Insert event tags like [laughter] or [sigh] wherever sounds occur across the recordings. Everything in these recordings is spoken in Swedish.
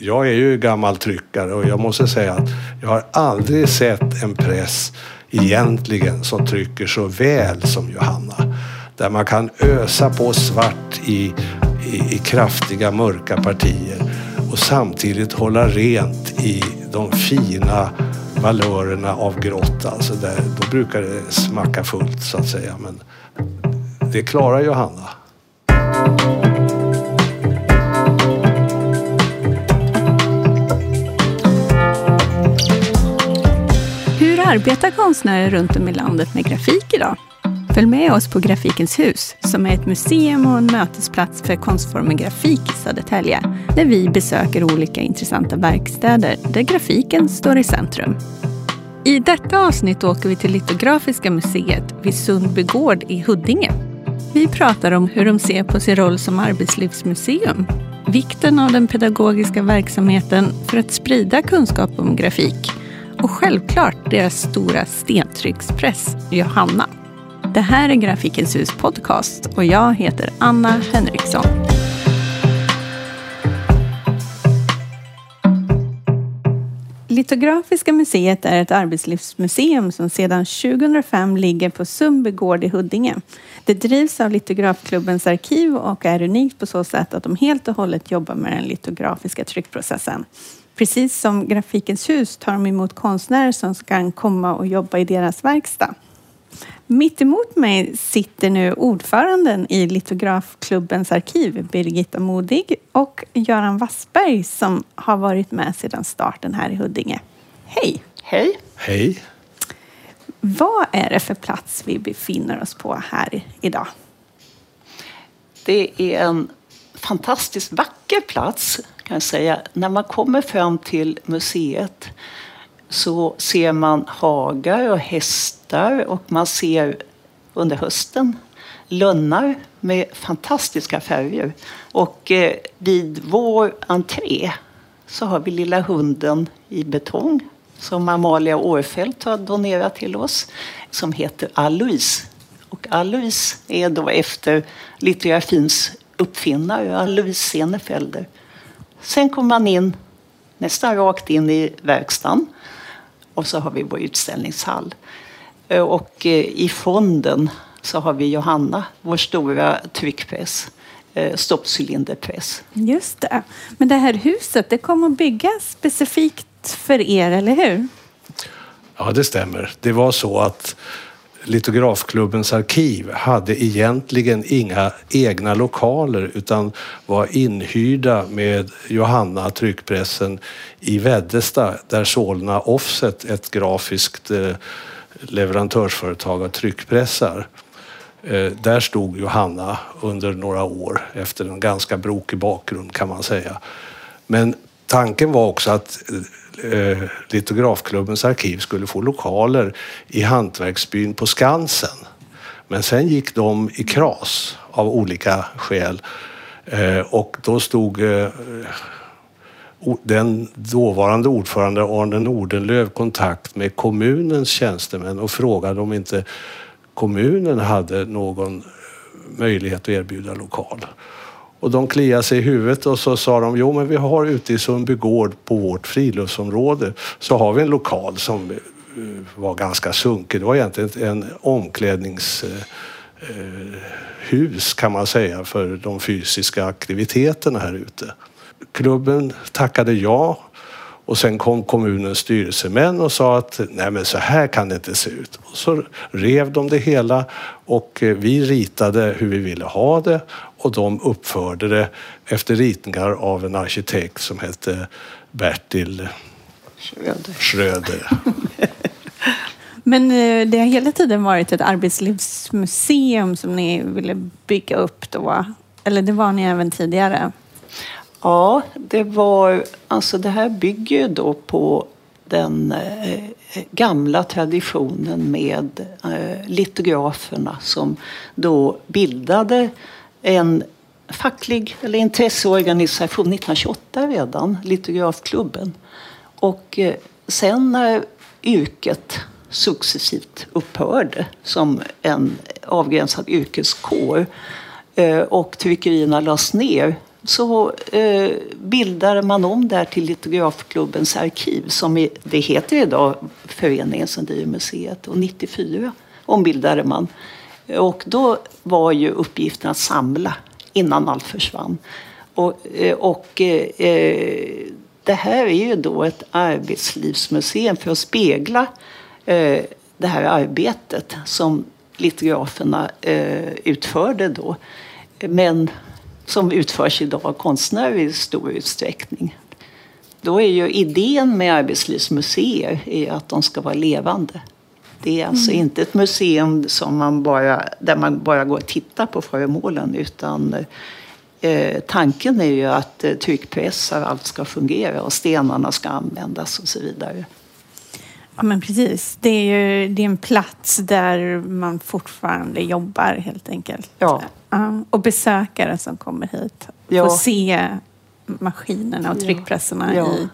jag är ju gammal tryckare och jag måste säga att jag har aldrig sett en press egentligen som trycker så väl som Johanna. Där man kan ösa på svart i, i, i kraftiga mörka partier och samtidigt hålla rent i de fina valörerna av grått. Alltså där, då brukar det smacka fullt så att säga. Men det klarar Johanna. Arbetar konstnärer runt om i landet med grafik idag? Följ med oss på Grafikens hus, som är ett museum och en mötesplats för konstformen grafik i Södertälje, där vi besöker olika intressanta verkstäder där grafiken står i centrum. I detta avsnitt åker vi till Litografiska museet vid Sundby gård i Huddinge. Vi pratar om hur de ser på sin roll som arbetslivsmuseum, vikten av den pedagogiska verksamheten för att sprida kunskap om grafik och självklart deras stora stentryckspress, Johanna. Det här är Grafikens hus podcast och jag heter Anna Henriksson. Litografiska museet är ett arbetslivsmuseum som sedan 2005 ligger på Sundby gård i Huddinge. Det drivs av Litografklubbens arkiv och är unikt på så sätt att de helt och hållet jobbar med den litografiska tryckprocessen. Precis som Grafikens hus tar de emot konstnärer som kan komma och jobba i deras verkstad. Mitt emot mig sitter nu ordföranden i Litografklubbens arkiv, Birgitta Modig och Göran Wassberg som har varit med sedan starten här i Huddinge. Hej! Hej! Hej! Vad är det för plats vi befinner oss på här idag? Det är en fantastiskt vacker plats kan jag säga. När man kommer fram till museet så ser man hagar och hästar och man ser under hösten lönnar med fantastiska färger. Och eh, vid vår entré så har vi lilla hunden i betong som Amalia Årfält har donerat till oss som heter Alois. Och Alois är då efter litografins uppfinnare, Alois Senefelder. Sen kommer man in nästan rakt in i verkstaden och så har vi vår utställningshall. Och eh, i fonden så har vi Johanna, vår stora tryckpress, eh, stoppcylinderpress. Just det. Men det här huset, det kommer att byggas specifikt för er, eller hur? Ja, det stämmer. Det var så att Litografklubbens arkiv hade egentligen inga egna lokaler utan var inhyrda med Johanna tryckpressen i Väddesta där Solna Offset, ett grafiskt eh, leverantörsföretag av tryckpressar. Eh, där stod Johanna under några år efter en ganska brokig bakgrund kan man säga. Men tanken var också att eh, eh, Litografklubbens arkiv skulle få lokaler i hantverksbyn på Skansen. Men sen gick de i kras av olika skäl eh, och då stod eh, den dåvarande ordförande Arne Nordenlöv kontakt med kommunens tjänstemän och frågade om inte kommunen hade någon eh, möjlighet att erbjuda lokal. Och de kliade sig i huvudet och så sa de, jo men vi har ute i Sundby gård på vårt friluftsområde så har vi en lokal som eh, var ganska sunkig. Det var egentligen en omklädningshus eh, eh, kan man säga för de fysiska aktiviteterna här ute. Klubben tackade ja och sen kom kommunens styrelsemän och sa att nej men så här kan det inte se ut. Och så rev de det hela och vi ritade hur vi ville ha det och de uppförde det efter ritningar av en arkitekt som hette Bertil Schröder. Schröder. [laughs] Men eh, det har hela tiden varit ett arbetslivsmuseum som ni ville bygga upp då? Eller det var ni även tidigare? Ja, det var, alltså det här bygger då på den eh, gamla traditionen med eh, litograferna som då bildade en facklig eller intresseorganisation 1928 redan, Litografklubben. Och eh, sen när yrket successivt upphörde som en avgränsad yrkeskår eh, och tryckerierna lades ner så eh, bildade man om det här till Litografklubbens arkiv som det heter idag Föreningen som driver museet. Och 94 ombildade man. Och då var ju uppgiften att samla innan allt försvann. Och, eh, och eh, eh, det här är ju då ett arbetslivsmuseum för att spegla eh, det här arbetet som litograferna eh, utförde då. Men som utförs idag av konstnärer i stor utsträckning. Då är ju idén med arbetslivsmuseer är att de ska vara levande. Det är alltså mm. inte ett museum som man bara, där man bara går och tittar på föremålen utan eh, tanken är ju att eh, tryckpressar allt ska fungera och stenarna ska användas och så vidare. Ja men precis. Det är ju det är en plats där man fortfarande jobbar helt enkelt. Ja. Uh, och besökare som kommer hit ja. får se maskinerna och tryckpressarna ja. i,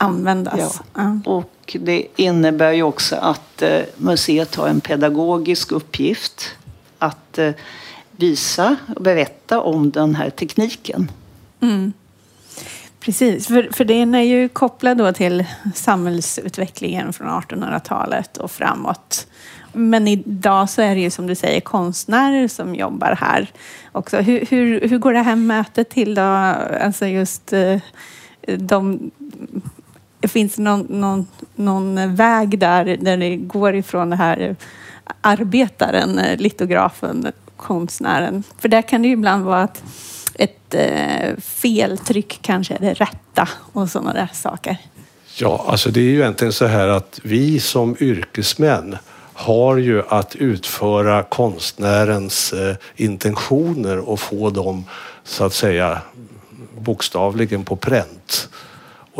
användas. Ja. Och det innebär ju också att uh, museet har en pedagogisk uppgift att uh, visa och berätta om den här tekniken. Mm. Precis, för, för den är ju kopplad då till samhällsutvecklingen från 1800-talet och framåt. Men idag så är det ju som du säger konstnärer som jobbar här också. Hur, hur, hur går det här mötet till då? Alltså just eh, de... Finns det någon, någon, någon väg där, där det går ifrån det här arbetaren, eh, litografen, konstnären? För där kan det ju ibland vara att ett eh, feltryck kanske är det rätta och sådana där saker? Ja, alltså det är ju egentligen så här att vi som yrkesmän har ju att utföra konstnärens eh, intentioner och få dem så att säga bokstavligen på pränt.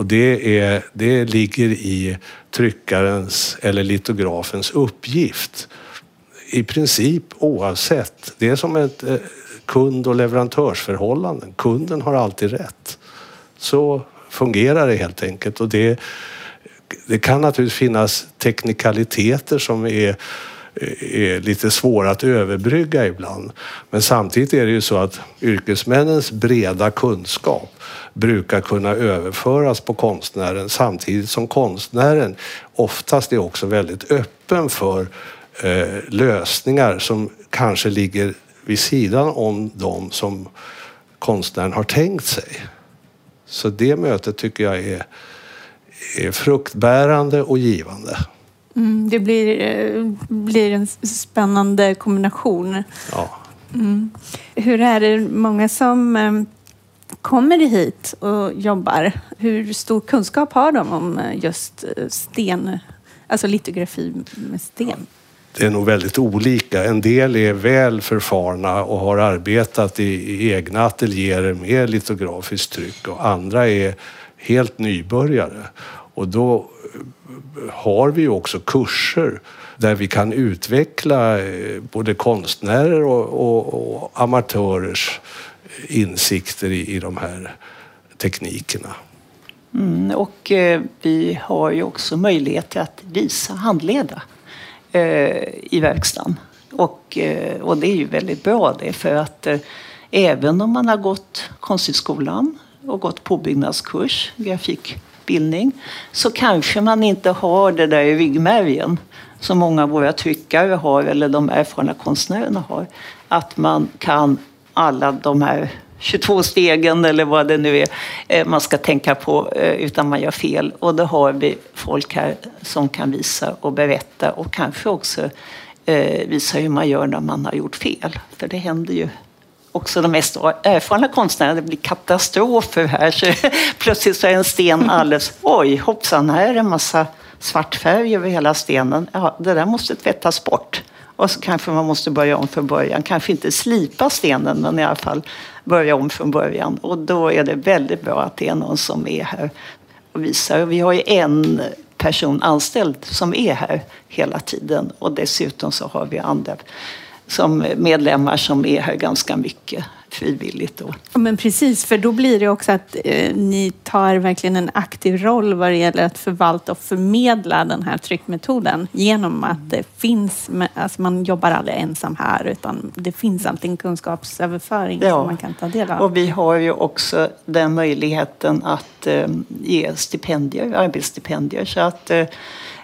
Och det, är, det ligger i tryckarens eller litografens uppgift. I princip oavsett. Det är som ett eh, kund och leverantörsförhållanden. Kunden har alltid rätt. Så fungerar det helt enkelt. Och det, det kan naturligtvis finnas teknikaliteter som är, Eh, är lite svåra att överbrygga ibland. Men samtidigt är det ju så att yrkesmännens breda kunskap brukar kunna överföras på konstnären samtidigt som konstnären oftast är också väldigt öppen för eh, lösningar som kanske ligger vid sidan om de som konstnären har tänkt sig. Så det mötet tycker jag är, är fruktbärande och givande. Mm, det blir, eh, blir en spännande kombination. Ja. Mm. Hur är det, många som eh, kommer hit och jobbar, hur stor kunskap har de om eh, just sten, alltså litografi med sten? det är nog väldigt olika. En del är väl förfarna och har arbetat i, i egna ateljéer med litografiskt tryck och andra är helt nybörjare. Och då har vi också kurser där vi kan utveckla eh, både konstnärer och, och, och amatörers insikter i, i de här teknikerna. Mm, och eh, vi har ju också möjlighet att visa, handleda eh, i verkstaden. Och, eh, och det är ju väldigt bra det för att eh, även om man har gått Konsthögskolan och gått påbyggnadskurs, utbildning så kanske man inte har det där i ryggmärgen som många av våra tryckare har eller de erfarna konstnärerna har. Att man kan alla de här 22 stegen eller vad det nu är eh, man ska tänka på eh, utan man gör fel. Och då har vi folk här som kan visa och berätta och kanske också eh, visa hur man gör när man har gjort fel. För det händer ju också de mest erfarna konstnärerna, det blir katastrofer här. Så [laughs] plötsligt så är en sten alldeles, oj hoppsan, här är en massa svart färg över hela stenen. Ja, det där måste tvättas bort. Och så kanske man måste börja om från början. Kanske inte slipa stenen, men i alla fall börja om från början. Och då är det väldigt bra att det är någon som är här och visar. Vi har ju en person anställd som är här hela tiden. Och dessutom så har vi andra som medlemmar som är här ganska mycket. frivilligt. Då. Men precis, för då blir det också att eh, ni tar verkligen en aktiv roll vad det gäller att förvalta och förmedla den här tryckmetoden genom att det finns, alltså man jobbar aldrig ensam här utan det finns alltid en kunskapsöverföring ja. som man kan ta del av. Och vi har ju också den möjligheten att eh, ge stipendier, arbetsstipendier. Så att, eh,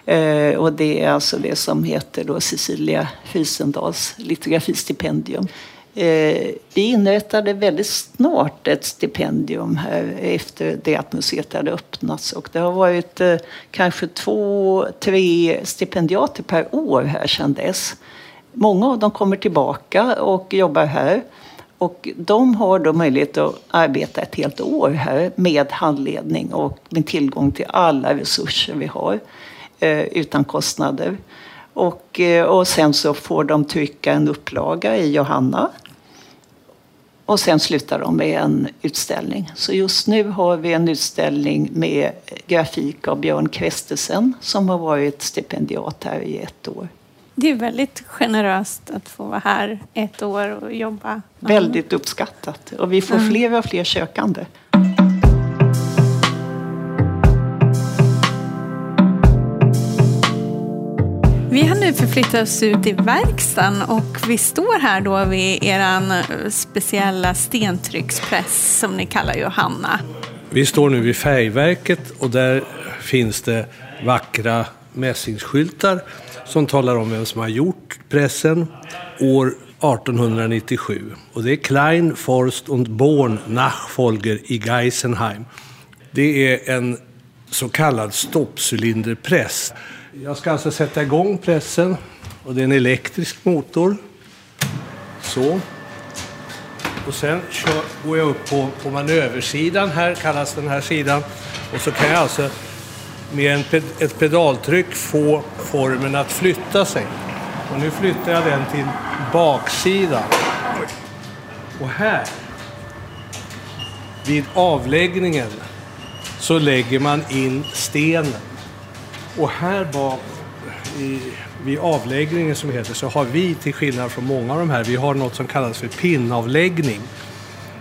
Eh, och det är alltså det som heter då Cecilia Frysendals litografistipendium. Eh, vi inrättade väldigt snart ett stipendium här efter det att museet hade öppnats. Och det har varit eh, kanske två, tre stipendiater per år här sedan dess. Många av dem kommer tillbaka och jobbar här. Och de har då möjlighet att arbeta ett helt år här med handledning och med tillgång till alla resurser vi har. Eh, utan kostnader. Och, eh, och sen så får de trycka en upplaga i Johanna. Och sen slutar de med en utställning. Så just nu har vi en utställning med grafik av Björn Kvestesen som har varit stipendiat här i ett år. Det är väldigt generöst att få vara här ett år och jobba. Väldigt uppskattat. Och vi får mm. fler och fler sökande. Vi oss ut i verkstaden och vi står här då vid er speciella stentryckspress som ni kallar Johanna. Vi står nu vid färgverket och där finns det vackra mässingsskyltar som talar om vem som har gjort pressen år 1897. Och det är Klein, Forst und Born Nachfolger i Geisenheim. Det är en så kallad stoppcylinderpress. Jag ska alltså sätta igång pressen och det är en elektrisk motor. Så. Och sen kör, går jag upp på, på manöversidan här, kallas den här sidan. Och så kan jag alltså med en, ett pedaltryck få formen att flytta sig. Och nu flyttar jag den till baksidan. Och här, vid avläggningen, så lägger man in stenen. Och här bak i, vid avläggningen som heter så har vi till skillnad från många av de här, vi har något som kallas för pinnavläggning.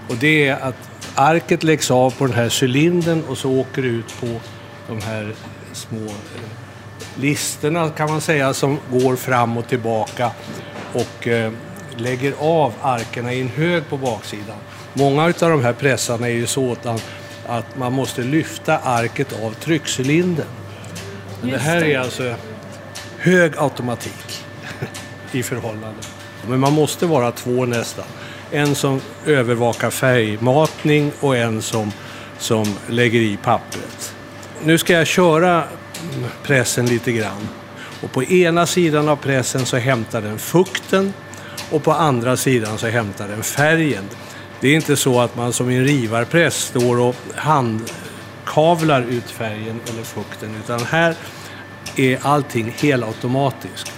Och det är att arket läggs av på den här cylindern och så åker det ut på de här små eh, listerna kan man säga som går fram och tillbaka och eh, lägger av arkerna i en hög på baksidan. Många av de här pressarna är ju sådana att man måste lyfta arket av tryckcylindern. Men det här är alltså hög automatik i förhållande. Men man måste vara två nästan. En som övervakar färgmatning och en som, som lägger i pappret. Nu ska jag köra pressen lite grann. Och på ena sidan av pressen så hämtar den fukten och på andra sidan så hämtar den färgen. Det är inte så att man som i en rivarpress står och kavlar ut färgen eller fukten utan här är allting helautomatiskt.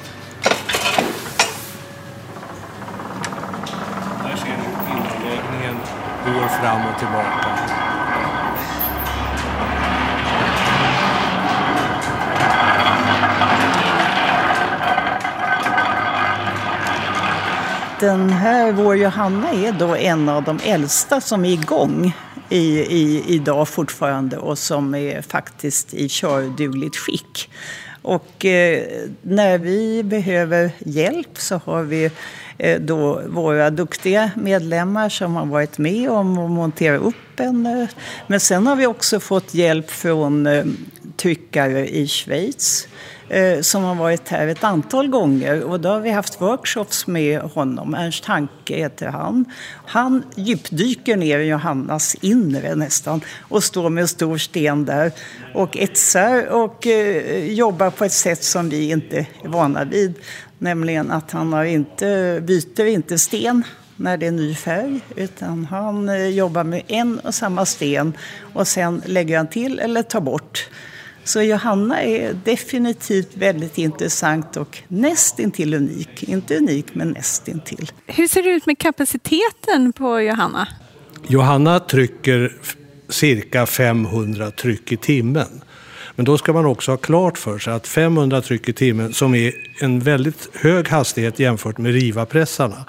Där ser ni inläggningen går fram och tillbaka. Den här, vår Johanna, är då en av de äldsta som är igång i, i, idag fortfarande och som är faktiskt i kördugligt skick. Och eh, när vi behöver hjälp så har vi eh, då våra duktiga medlemmar som har varit med om att montera upp en. Eh, men sen har vi också fått hjälp från eh, tryckare i Schweiz Eh, Eh, som har varit här ett antal gånger. Och då har vi haft workshops med honom. Ernst Hanke heter han. Han djupdyker ner i Johannas inre nästan och står med en stor sten där och etsar och eh, jobbar på ett sätt som vi inte är vana vid. Nämligen att han har inte, byter inte sten när det är ny färg utan han eh, jobbar med en och samma sten och sen lägger han till eller tar bort. Så Johanna är definitivt väldigt intressant och nästintill unik. Inte unik, men nästintill. Hur ser det ut med kapaciteten på Johanna? Johanna trycker cirka 500 tryck i timmen. Men då ska man också ha klart för sig att 500 tryck i timmen, som är en väldigt hög hastighet jämfört med rivapressarna,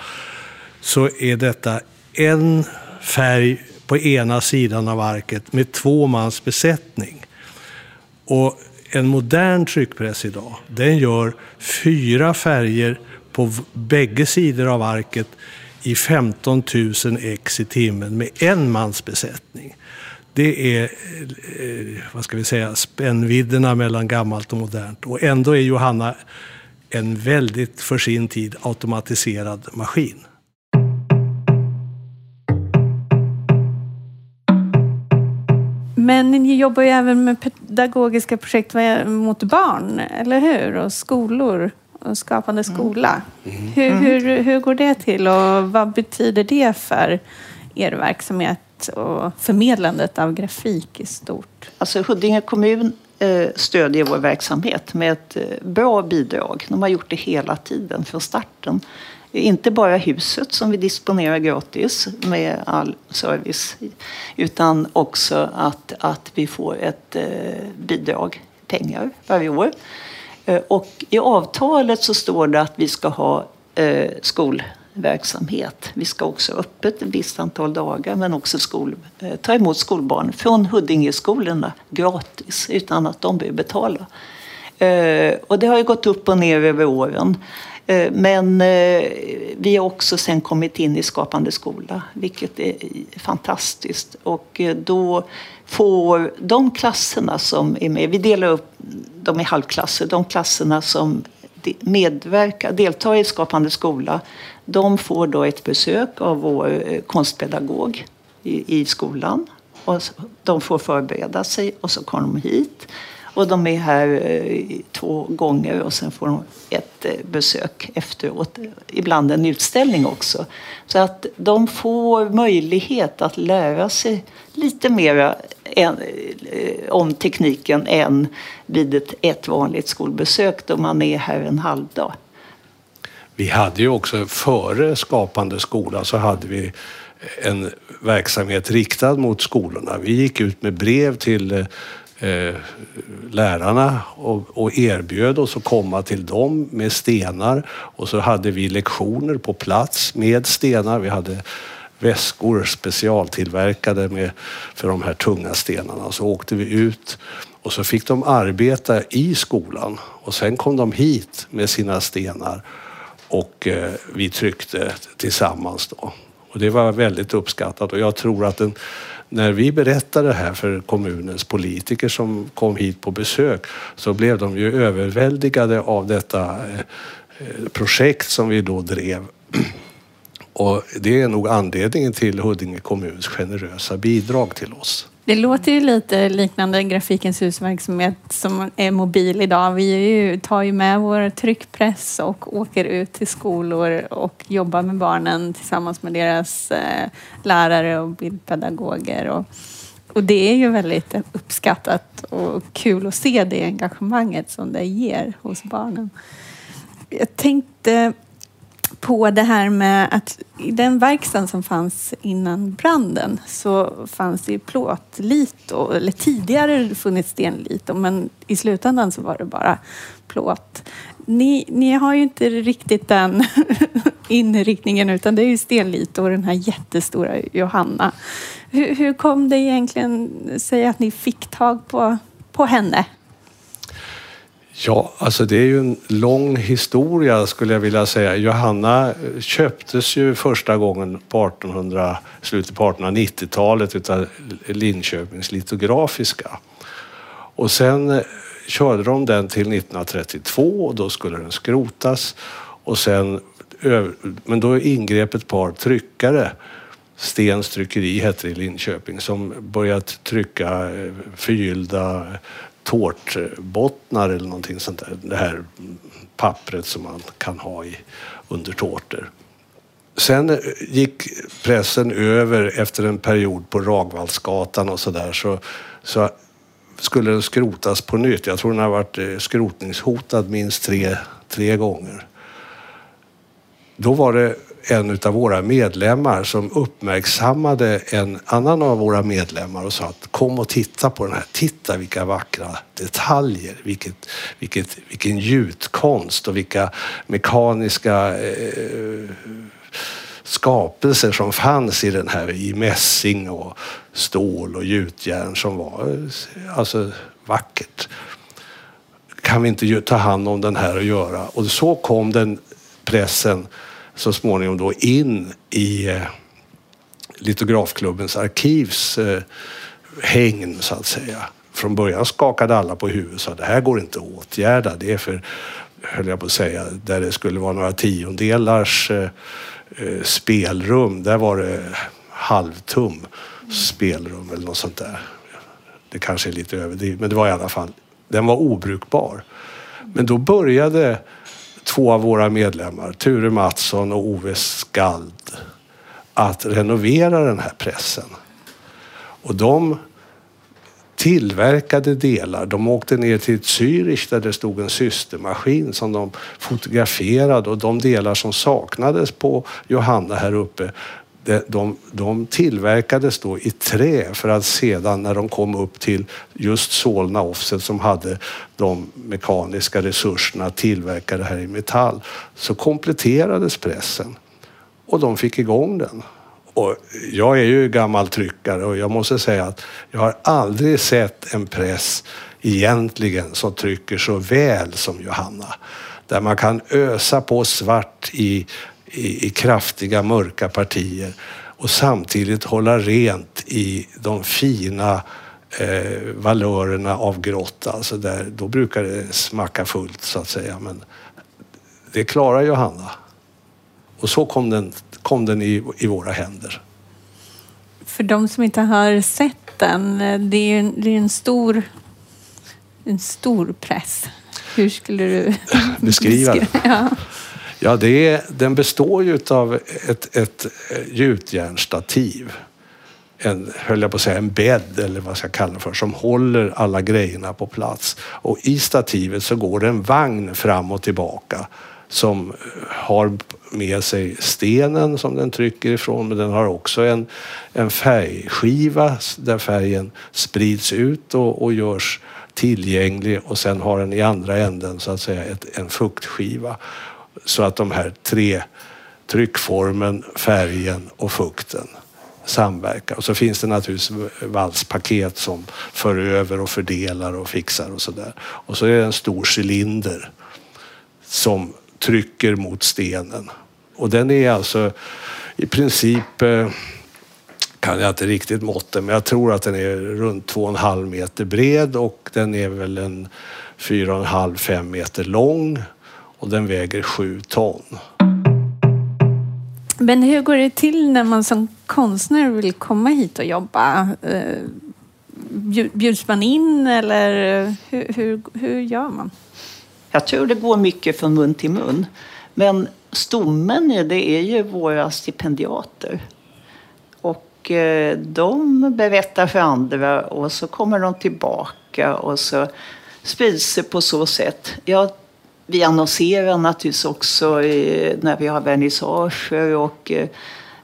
så är detta en färg på ena sidan av arket med två mans besättning. Och en modern tryckpress idag, den gör fyra färger på bägge sidor av arket i 15 000 ex i timmen med en mans besättning. Det är, eh, vad ska vi säga, spännvidderna mellan gammalt och modernt. Och ändå är Johanna en väldigt, för sin tid, automatiserad maskin. Men ni jobbar ju även med pedagogiska projekt mot barn, eller hur? Och skolor och Skapande mm. skola. Mm. Hur, hur, hur går det till och vad betyder det för er verksamhet och förmedlandet av grafik i stort? Alltså Huddinge kommun eh, stödjer vår verksamhet med ett eh, bra bidrag. De har gjort det hela tiden från starten. Inte bara huset som vi disponerar gratis med all service utan också att, att vi får ett eh, bidrag, pengar, varje år. Eh, och i avtalet så står det att vi ska ha eh, skolverksamhet. Vi ska också ha öppet ett visst antal dagar men också skol, eh, ta emot skolbarn från Huddingeskolorna gratis utan att de behöver betala. Eh, och det har ju gått upp och ner över åren. Eh, men eh, vi har också sen kommit in i Skapande skola, vilket är fantastiskt. Och eh, då får de klasserna som är med, vi delar upp dem i halvklasser, de klasserna som medverkar, deltar i Skapande skola, de får då ett besök av vår konstpedagog i, i skolan. Och de får förbereda sig och så kommer de hit. Och de är här eh, två gånger och sen får de ett eh, besök efteråt. Ibland en utställning också. Så att de får möjlighet att lära sig lite mer eh, om tekniken än vid ett, ett vanligt skolbesök då man är här en halvdag. Vi hade ju också före Skapande skola så hade vi en verksamhet riktad mot skolorna. Vi gick ut med brev till eh, lärarna och, och erbjöd oss att komma till dem med stenar och så hade vi lektioner på plats med stenar. Vi hade väskor specialtillverkade med, för de här tunga stenarna. Så åkte vi ut och så fick de arbeta i skolan och sen kom de hit med sina stenar och eh, vi tryckte tillsammans då. Och det var väldigt uppskattat och jag tror att den när vi berättade det här för kommunens politiker som kom hit på besök så blev de ju överväldigade av detta eh, projekt som vi då drev. Och det är nog anledningen till Huddinge kommuns generösa bidrag till oss. Det låter ju lite liknande Grafikens husverksamhet som är mobil idag. Vi ju, tar ju med vår tryckpress och åker ut till skolor och jobbar med barnen tillsammans med deras eh, lärare och bildpedagoger. Och, och det är ju väldigt uppskattat och kul att se det engagemanget som det ger hos barnen. Jag tänkte på det här med att i den verkstaden som fanns innan branden så fanns det ju plåtlito, eller tidigare funnits stenlito, men i slutändan så var det bara plåt. Ni, ni har ju inte riktigt den [laughs] inriktningen utan det är ju stenlito och den här jättestora Johanna. Hur, hur kom det egentligen sig att ni fick tag på, på henne? Ja, alltså det är ju en lång historia skulle jag vilja säga. Johanna köptes ju första gången på 1800, slutet på 1890-talet utav Linköpings litografiska. Och sen eh, körde de den till 1932 och då skulle den skrotas. Och sen, men då ingrep ett par tryckare Stens tryckeri hette det i Linköping som börjat trycka eh, förgyllda tårtbottnar eller någonting sånt där. Det här pappret som man kan ha i, under tårtor. Sen eh, gick pressen över efter en period på Ragvallsgatan och sådär så, så skulle den skrotas på nytt. Jag tror den har varit eh, skrotningshotad minst tre, tre gånger. Då var det en av våra medlemmar som uppmärksammade en annan av våra medlemmar och sa att kom och titta på den här. Titta vilka vackra detaljer, vilket, vilket, vilken gjutkonst och vilka mekaniska eh, skapelser som fanns i den här i mässing och stål och gjutjärn som var alltså vackert. Kan vi inte ta hand om den här och göra? Och så kom den pressen så småningom då in i eh, litografklubbens arkivs eh, hängn så att säga. Från början skakade alla på huvudet och sa det här går inte att åtgärda. Det är för, höll jag på att säga, där det skulle vara några tiondelars eh, eh spelrum. Där var det halvtum spelrum eller något sånt där. Det kanske är lite överdrivet, men det var i alla fall, den var obrukbar. Men då började två av våra medlemmar, Ture Mattsson och Ove Skald, att renovera den här pressen. Och de tillverkade delar. De åkte ner till Zürich där det stod en systermaskin som de fotograferade och de delar som saknades på Johanna här uppe de, de tillverkades då i trä för att sedan när de kom upp till just Solna Offset som hade de mekaniska resurserna att tillverka det här i metall så kompletterades pressen och de fick igång den. Och jag är ju gammal tryckare och jag måste säga att jag har aldrig sett en press egentligen som trycker så väl som Johanna. Där man kan ösa på svart i i, i kraftiga mörka partier och samtidigt hålla rent i de fina eh, valörerna av grått. Alltså där, då brukar det smacka fullt så att säga. Men det klarar Johanna. Och så kom den, kom den i, i våra händer. För de som inte har sett den, det är en, det är en stor en stor press. Hur skulle du [laughs] beskriva den? [laughs] Ja. Ja, det är, den består ju av ett, ett eh, gjutjärnsstativ. En, höll jag på att säga, en bädd eller vad ska jag kalla det för, som håller alla grejerna på plats. Och i stativet så går det en vagn fram och tillbaka som eh, har med sig stenen som den trycker ifrån men den har också en, en färgskiva där färgen sprids ut och, och görs tillgänglig och sen har den i andra änden så att säga ett, en fuktskiva så att de här tre, tryckformen, färgen och fukten samverkar. Och så finns det naturligtvis valspaket som för över och fördelar och fixar och sådär. Och så är det en stor cylinder som trycker mot stenen. Och den är alltså i princip eh, kan jag inte riktigt måtten, men jag tror att den är runt två och en halv meter bred och den är väl en fyra och en halv, fem meter lång och den väger sju ton. Men hur går det till när man som konstnär vill komma hit och jobba? Eh, bjuds man in eller hur, hur, hur gör man? Jag tror det går mycket från mun till mun. Men stommen det är ju våra stipendiater. Och eh, de berättar för andra och så kommer de tillbaka och så sprids det på så sätt. Jag vi annonserar naturligtvis också eh, när vi har vernissager och eh,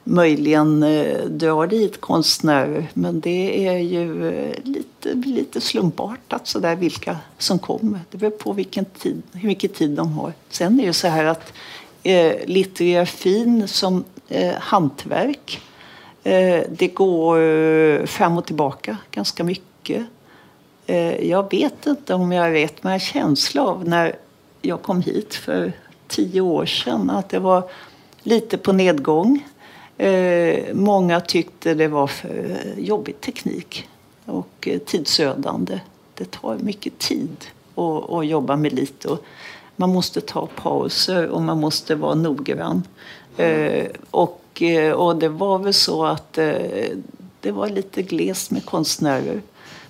möjligen eh, drar dit konstnärer. Men det är ju eh, lite, lite slumpartat sådär vilka som kommer. Det beror på vilken tid, hur mycket tid de har. Sen är det så här att eh, litterafin som eh, hantverk eh, det går eh, fram och tillbaka ganska mycket. Eh, jag vet inte om jag vet, men jag har känsla av när jag kom hit för tio år sedan att det var lite på nedgång. Eh, många tyckte det var för jobbig teknik och eh, tidsödande. Det tar mycket tid att, att jobba med lite. Man måste ta pauser och man måste vara noggrann. Eh, och, eh, och det var väl så att eh, det var lite glest med konstnärer.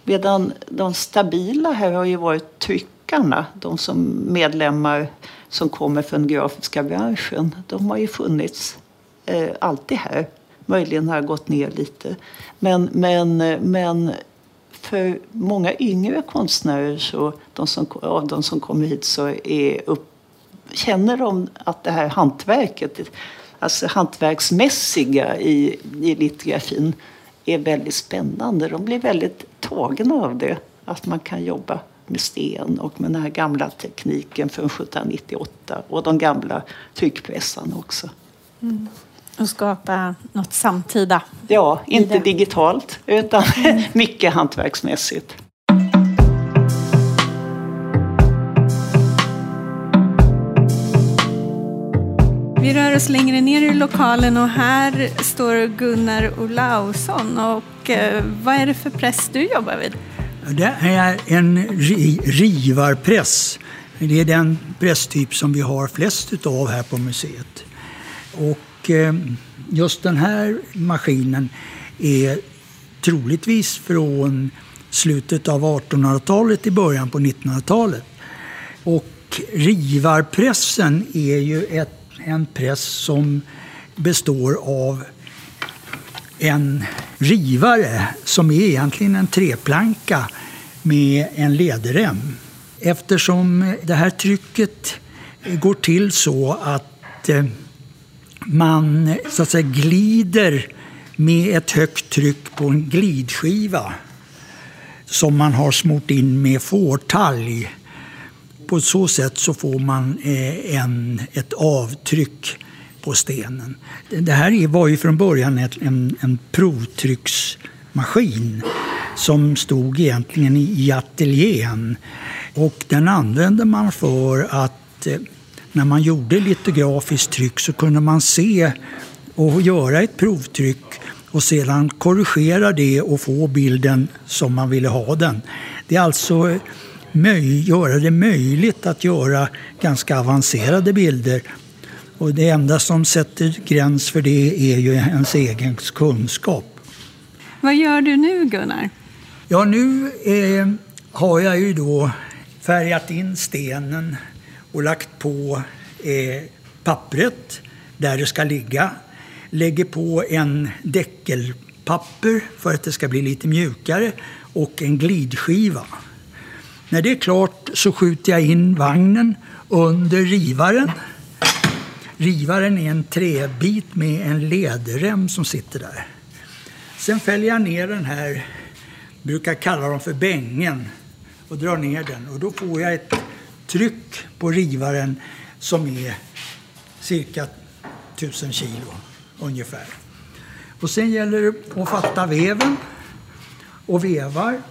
Medan de stabila här har ju varit tryck tolkarna, de som medlemmar som kommer från den grafiska branschen, de har ju funnits eh, alltid här. Möjligen har det gått ner lite. Men, men, eh, men för många yngre konstnärer, så de som, av de som kommer hit, så är upp, känner de att det här hantverket, alltså hantverksmässiga i, i litografin, är väldigt spännande. De blir väldigt tagna av det, att man kan jobba med sten och med den här gamla tekniken från 1798 och de gamla tryckpressarna också. Mm. Och skapa något samtida. Ja, inte digitalt utan [laughs] mm. mycket hantverksmässigt. Vi rör oss längre ner i lokalen och här står Gunnar Olausson. Och eh, vad är det för press du jobbar vid? Det är en rivarpress. Det är den presstyp som vi har flest av här på museet. Och eh, just den här maskinen är troligtvis från slutet av 1800-talet till början på 1900-talet. Och rivarpressen är ju ett en press som består av en rivare som är egentligen en treplanka med en ledrem. Eftersom det här trycket går till så att eh, man så att säga glider med ett högt tryck på en glidskiva som man har smort in med fårtalg på så sätt så får man eh, en, ett avtryck på stenen. Det här var ju från början en, en provtrycksmaskin som stod egentligen i ateljén. Och den använde man för att eh, när man gjorde litografiskt tryck så kunde man se och göra ett provtryck och sedan korrigera det och få bilden som man ville ha den. Det är alltså eh, göra det möjligt att göra ganska avancerade bilder. Och det enda som sätter gräns för det är ju ens egen kunskap. Vad gör du nu Gunnar? Ja, nu eh, har jag ju då färgat in stenen och lagt på eh, pappret där det ska ligga. Lägger på en däckelpapper för att det ska bli lite mjukare och en glidskiva. När det är klart så skjuter jag in vagnen under rivaren. Rivaren är en träbit med en ledrem som sitter där. Sen fäller jag ner den här, brukar kalla dem för bängen, och drar ner den. Och då får jag ett tryck på rivaren som är cirka 1000 kilo ungefär. Och sen gäller det att fatta veven och vevar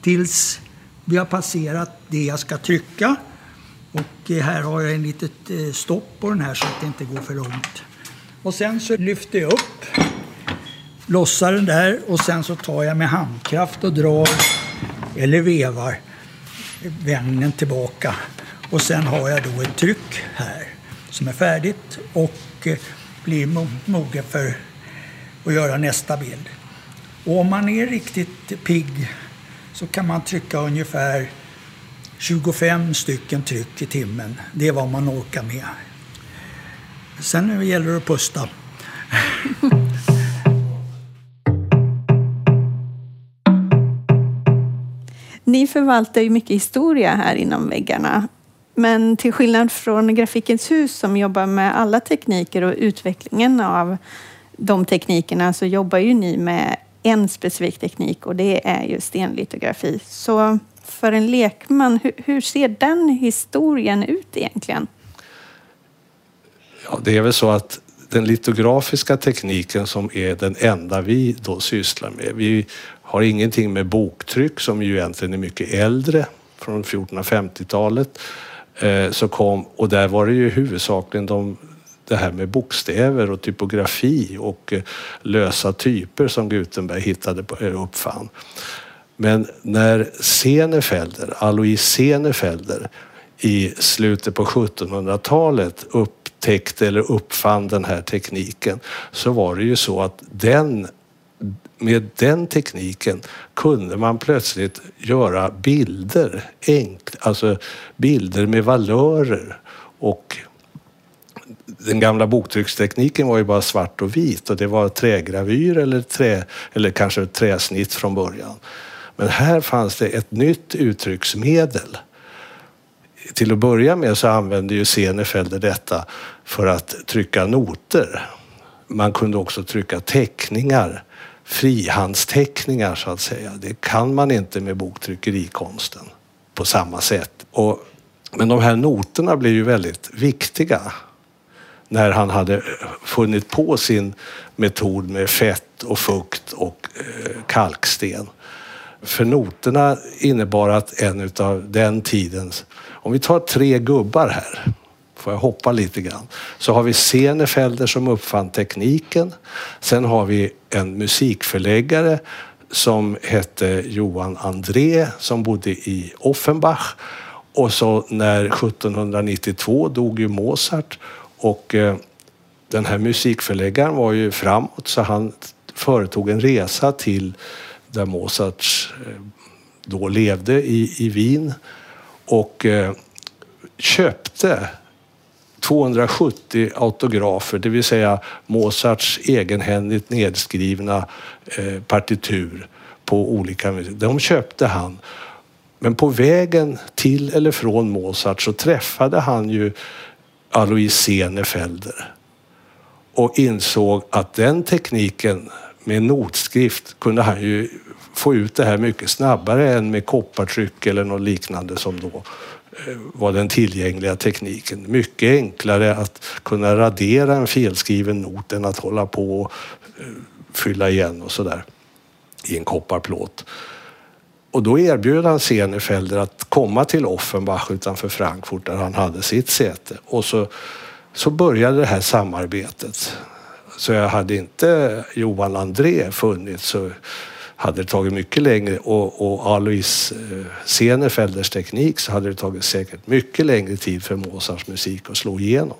tills vi har passerat det jag ska trycka. Och eh, här har jag en litet eh, stopp på den här så att det inte går för långt. Och sen så lyfter jag upp, lossar den där och sen så tar jag med handkraft och drar eller vevar vagnen tillbaka. Och sen har jag då ett tryck här som är färdigt och eh, blir mogen för att göra nästa bild. Och om man är riktigt pigg så kan man trycka ungefär 25 stycken tryck i timmen. Det är vad man orkar med. Sen gäller det att pusta. [laughs] Ni förvaltar ju mycket historia här inom väggarna. Men till skillnad från Grafikens hus som jobbar med alla tekniker och utvecklingen av de teknikerna så jobbar ju ni med en specifik teknik och det är ju stenlitografi. Så för en lekman, hur, hur ser den historien ut egentligen? Ja, det är väl så att den litografiska tekniken som är den enda vi då sysslar med. Vi har ingenting med boktryck som ju egentligen är mycket äldre från 1450-talet. Eh, så kom, och där var det ju huvudsakligen de det här med bokstäver och typografi och eh, lösa typer som Gutenberg hittade på, eh, uppfann. Men när Senefelder, Alois Senefelder i slutet på 1700-talet upptäckte eller uppfann den här tekniken så var det ju så att den med den tekniken kunde man plötsligt göra bilder, enkl, alltså bilder med valörer och den gamla boktryckstekniken var ju bara svart och vit och det var trägravyr eller, trä, eller kanske träsnitt från början. Men här fanns det ett nytt uttrycksmedel. Till att börja med så använde ju Senefelder detta för att trycka noter. Man kunde också trycka teckningar, frihandsteckningar så att säga. Det kan man inte med boktryckerikonsten på samma sätt. Och, men de här noterna blir ju väldigt viktiga när han hade eh, funnit på sin metod med fett och fukt och eh, kalksten. För noterna innebar att en av den tidens, om vi tar tre gubbar här, får jag hoppa lite grann, så har vi Senefelder som uppfann tekniken. Sen har vi en musikförläggare som hette Johan André som bodde i Offenbach. Och så när 1792 dog ju Mozart och eh, den här musikförläggaren var ju framåt så han företog en resa till där Mozart eh, då levde i, i Wien och eh, köpte 270 autografer, det vill säga Mozarts egenhändigt nedskrivna eh, partitur på olika De köpte han. Men på vägen till eller från Mozart så träffade han ju Alois Senefelder och insåg att den tekniken med notskrift kunde han ju få ut det här mycket snabbare än med koppartryck eller något liknande som då eh, var den tillgängliga tekniken. Mycket enklare att kunna radera en felskriven not än att hålla på och eh, fylla igen och sådär i en kopparplåt. Och då erbjöd han Senefelder att komma till Offenbach utanför Frankfurt där han hade sitt säte. Och så, så började det här samarbetet. Så jag hade inte Johan André funnits så hade det tagit mycket längre och, och Alois eh, Senefelders teknik så hade det tagit säkert mycket längre tid för Mozarts musik att slå igenom.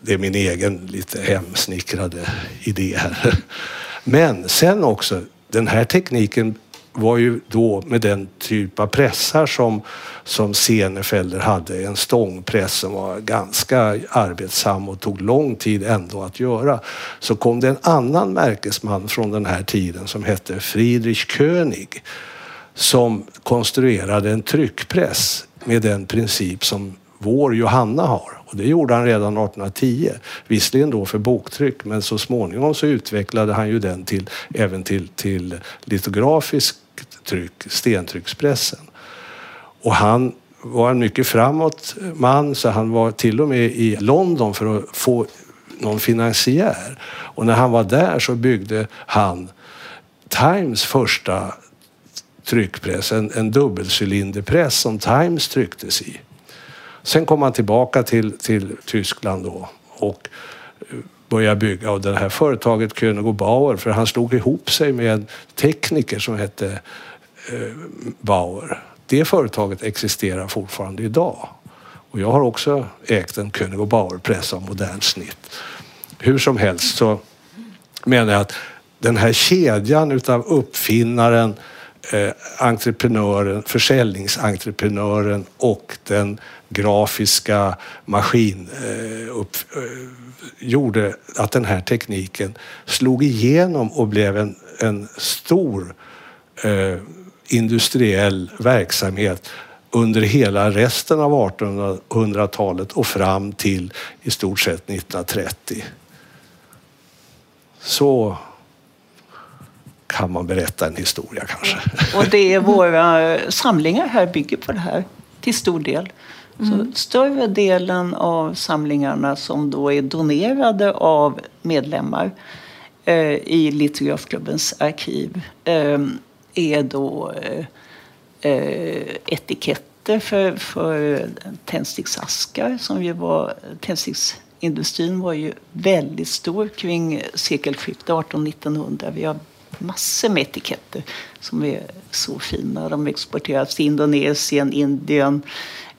Det är min egen lite hemsnickrade idé här. [laughs] Men sen också, den här tekniken var ju då med den typ av pressar som, som Senefelder hade, en stångpress som var ganska arbetsam och tog lång tid ändå att göra, så kom det en annan märkesman från den här tiden som hette Friedrich König som konstruerade en tryckpress med den princip som vår Johanna har. Och det gjorde han redan 1810. Visserligen då för boktryck, men så småningom så utvecklade han ju den till, även till, till litografisk tryck, stentryckspressen. Och han var en mycket framåt man så han var till och med i London för att få någon finansiär. Och när han var där så byggde han Times första tryckpress, en, en dubbelcylinderpress som Times trycktes i. Sen kom han tillbaka till, till Tyskland då och började bygga och det här företaget König och Bauer, för han slog ihop sig med en tekniker som hette Eh, Bauer. Det företaget existerar fortfarande idag. Och jag har också ägt en König och Bauer-press av modernt snitt. Hur som helst så menar jag att den här kedjan utav uppfinnaren, eh, entreprenören, försäljningsentreprenören och den grafiska maskin eh, upp, eh, gjorde att den här tekniken slog igenom och blev en, en stor eh, industriell verksamhet under hela resten av 1800-talet och fram till i stort sett 1930. Så kan man berätta en historia kanske. Och det är våra samlingar här bygger på det här till stor del. Mm. Så större delen av samlingarna som då är donerade av medlemmar eh, i Litografklubbens arkiv eh, är då eh, eh, etiketter för, för tändsticksaskar som ju var tändsticksindustrin var ju väldigt stor kring sekelskiftet 1800-1900. Vi har massor med etiketter som är så fina. De exporteras till Indonesien, Indien,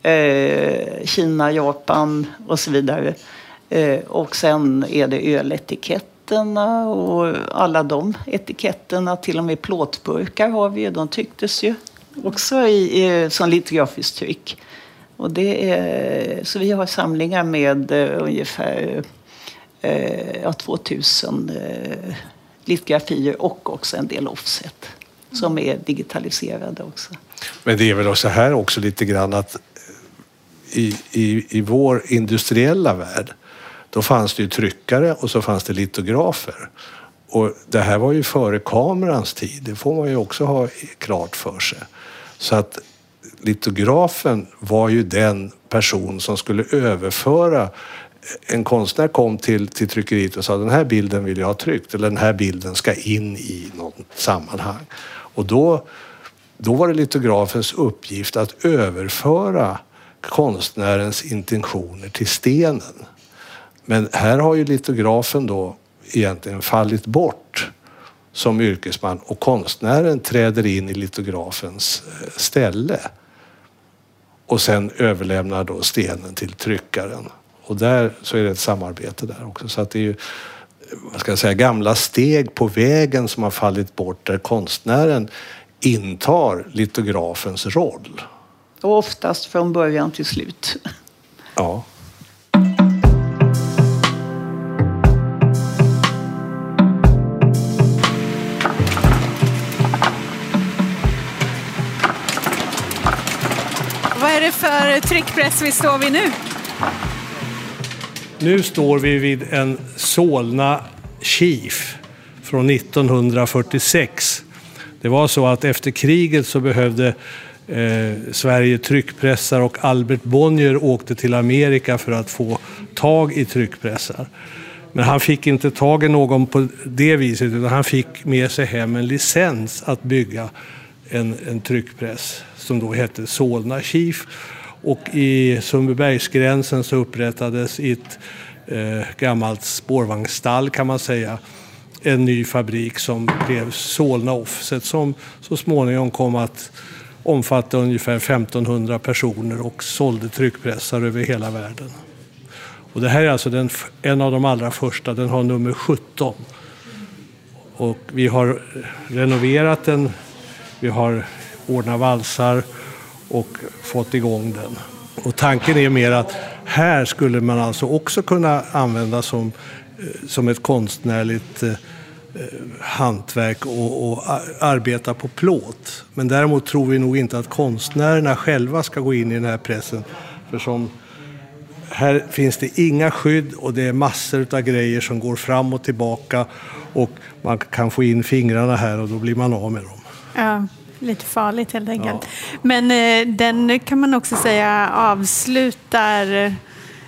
eh, Kina, Japan och så vidare. Eh, och sen är det öletikett etiketterna och alla de etiketterna, till och med plåtburkar har vi ju, de trycktes ju också i, i, som litografiskt tryck. Och det är, så vi har samlingar med eh, ungefär eh, ja, 2000 eh, litografier och också en del offset som är digitaliserade också. Men det är väl så här också lite grann att i, i, i vår industriella värld då fanns det ju tryckare och så fanns det litografer. Och det här var ju före kamerans tid, det får man ju också ha klart för sig. Så att litografen var ju den person som skulle överföra eh, en konstnär kom till, till tryckeriet och sa den här bilden vill jag ha tryckt eller den här bilden ska in i något sammanhang. Och då, då var det litografens uppgift att överföra konstnärens intentioner till stenen. Men här har ju litografen då egentligen fallit bort som yrkesman och konstnären träder in i litografens eh, ställe och sen överlämnar då stenen till tryckaren. Och där så är det ett samarbete där också. Så att det är ju vad ska jag säga, gamla steg på vägen som har fallit bort där konstnären intar litografens roll. Och oftast från början till slut. Ja. För tryckpress vi står vid nu? Nu står vi vid en Solna Chief från 1946. Det var så att efter kriget så behövde eh, Sverige tryckpressar och Albert Bonnier åkte till Amerika för att få tag i tryckpressar. Men han fick inte tag i någon på det viset utan han fick med sig hem en licens att bygga en, en tryckpress som då hette Solna Chief. Och i Sundbybergsgränsen så upprättades i ett eh, gammalt spårvagnsstall kan man säga en ny fabrik som blev Solna Offset som så småningom kom att omfatta ungefär 1500 personer och sålde tryckpressar över hela världen. Och det här är alltså den, en av de allra första, den har nummer 17. Och vi har eh, renoverat den, vi har ordnat valsar och fått igång den. Och tanken är mer att här skulle man alltså också kunna använda som, eh, som ett konstnärligt eh, eh hantverk och, och arbeta på plåt. Men däremot tror vi nog inte att konstnärerna själva ska gå in i den här pressen. För som här finns det inga skydd och det är massor av grejer som går fram och tillbaka och man kan få in fingrarna här och då blir man av med dem. Ja, lite farligt helt enkelt. Ja. Men eh, den kan man också säga avslutar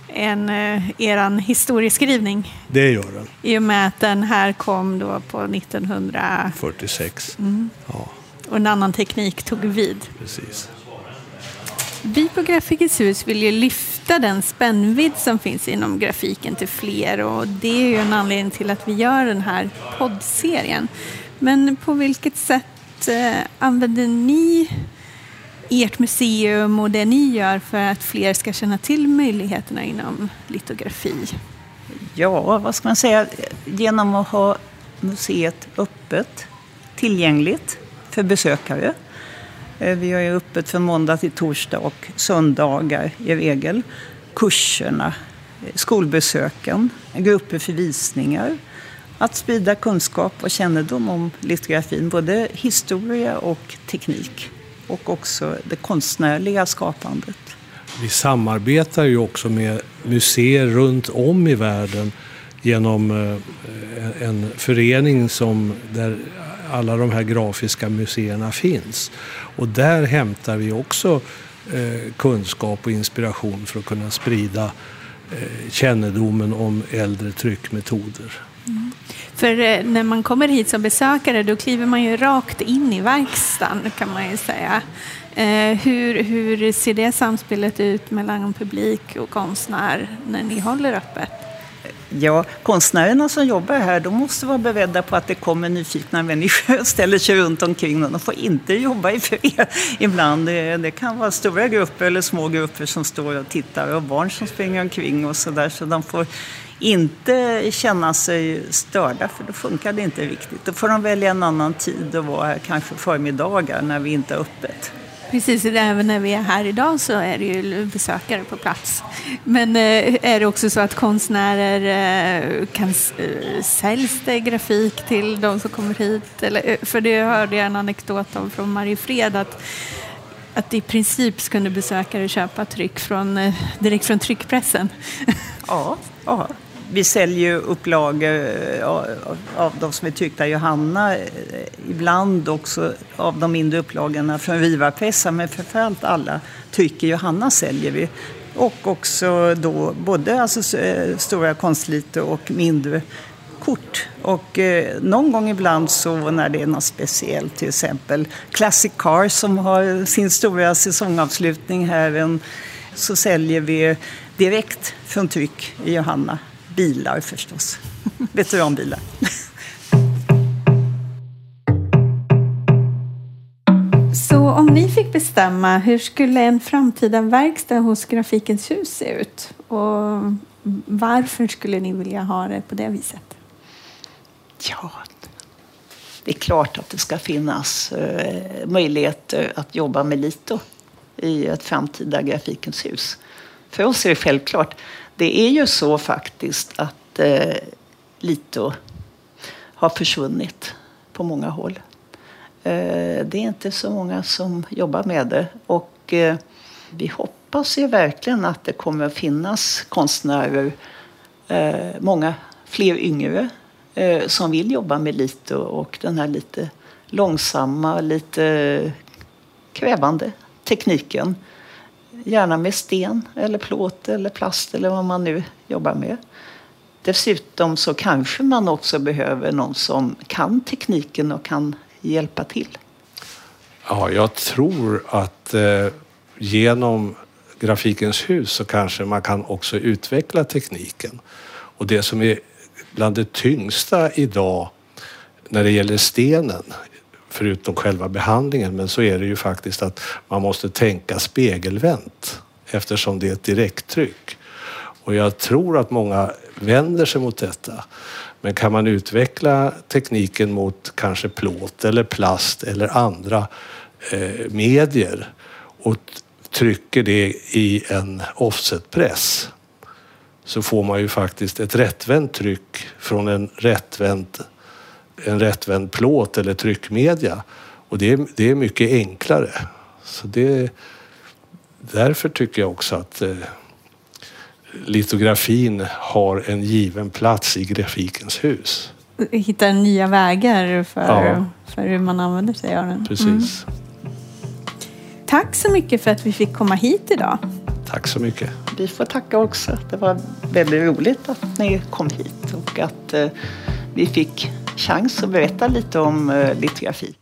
en, eh, eran historieskrivning. Det gör den. I och med att den här kom då på 1946. Mm. Ja. Och en annan teknik tog vid. Precis. Vi på Grafikens hus vill ju lyfta den spännvidd som finns inom grafiken till fler och det är ju en anledning till att vi gör den här poddserien. Men på vilket sätt eh, använder ni ert museum och det ni gör för att fler ska känna till möjligheterna inom litografi? Ja, vad ska man säga? Genom att ha museet öppet, tillgängligt för besökare. Eh, vi har ju öppet från måndag till torsdag och söndagar i regel. Kurserna, eh, skolbesöken, grupper för visningar. Att sprida kunskap och kännedom om litografin, både historia och teknik och också det konstnärliga skapandet. Vi samarbetar ju också med museer runt om i världen genom eh, en förening som, där alla de här grafiska museerna finns. Och där hämtar vi också eh, kunskap och inspiration för att kunna sprida eh, kännedomen om äldre tryckmetoder. Mm. För eh, när man kommer hit som besökare då kliver man ju rakt in i verkstaden kan man ju säga. Eh, hur, hur ser det samspelet ut mellan publik och konstnär när ni håller öppet? Ja, konstnärerna som jobbar här de måste vara beredda på att det kommer nyfikna människor och [laughs] ställer sig runt omkring dem. De får inte jobba i fred ibland. Det, det, kan vara stora grupper eller små grupper som står och tittar och barn som springer omkring och sådär. Så de får inte känna sig störda för då funkar det inte riktigt. Då får de välja en annan tid och vara här, kanske förmiddagar när vi inte är öppet. Precis, även när vi är här idag så är det ju besökare på plats. Men eh, är det också så att konstnärer eh, kan eh, säljs det grafik till de som kommer hit? Eller, för det hörde jag en anekdot om från Mariefred att att i princip kunde besökare köpa tryck från, direkt från tryckpressen. Ja, ja vi säljer upplagor eh, av de som är tryckta Johanna, eh, ibland också av de mindre upplagorna från Rivapressar, men framförallt alla trycker Johanna säljer vi. Och också då både alltså, eh, stora konstlitor och mindre kort. Och eh, någon gång ibland så när det är något speciellt, till exempel Classic Cars som har sin stora säsongavslutning här, en, så säljer vi direkt från tryck i Johanna. Bilar förstås. [laughs] Veteranbilar. [laughs] Så om ni fick bestämma, hur skulle en framtida verkstad hos Grafikens hus se ut? Och varför skulle ni vilja ha det på det viset? Ja, det är klart att det ska finnas eh, möjligheter att jobba med Lito i ett framtida Grafikens hus. För oss är det självklart. Det är ju så faktiskt att eh, Lito har försvunnit på många håll. Eh, det är inte så många som jobbar med det. Och eh, vi hoppas ju verkligen att det kommer att finnas konstnärer, eh, många fler yngre, eh, som vill jobba med Lito och den här lite långsamma, lite krävande tekniken. Gärna med sten eller plåt eller plast eller vad man nu jobbar med. Dessutom så kanske man också behöver någon som kan tekniken och kan hjälpa till? Ja, jag tror att eh, genom Grafikens hus så kanske man kan också utveckla tekniken. Och det som är bland det tyngsta idag när det gäller stenen, förutom själva behandlingen, men så är det ju faktiskt att man måste tänka spegelvänt eftersom det är ett direkttryck. Och jag tror att många vänder sig mot detta. Men kan man utveckla tekniken mot kanske plåt eller plast eller andra eh, medier och trycker det i en offsetpress så får man ju faktiskt ett rättvänt tryck från en rättvänd, en rättvänd plåt eller tryckmedia. Och det är, det är mycket enklare. Så det, därför tycker jag också att eh, litografin har en given plats i grafikens hus. Hitta nya vägar för, ja. för hur man använder sig av den. Precis. Mm. Tack så mycket för att vi fick komma hit idag. Tack så mycket. Vi får tacka också. Det var väldigt roligt att ni kom hit och att eh, vi fick chans att berätta lite om eh, litografi.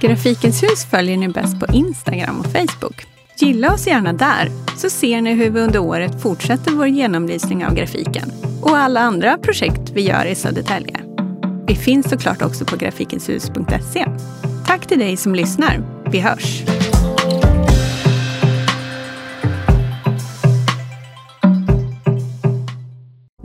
Grafikens hus följer ni bäst på Instagram och Facebook. Gilla oss gärna där, så ser ni hur vi under året fortsätter vår genomlysning av grafiken och alla andra projekt vi gör i Södertälje. Vi finns såklart också på grafikenshus.se. Tack till dig som lyssnar. Vi hörs!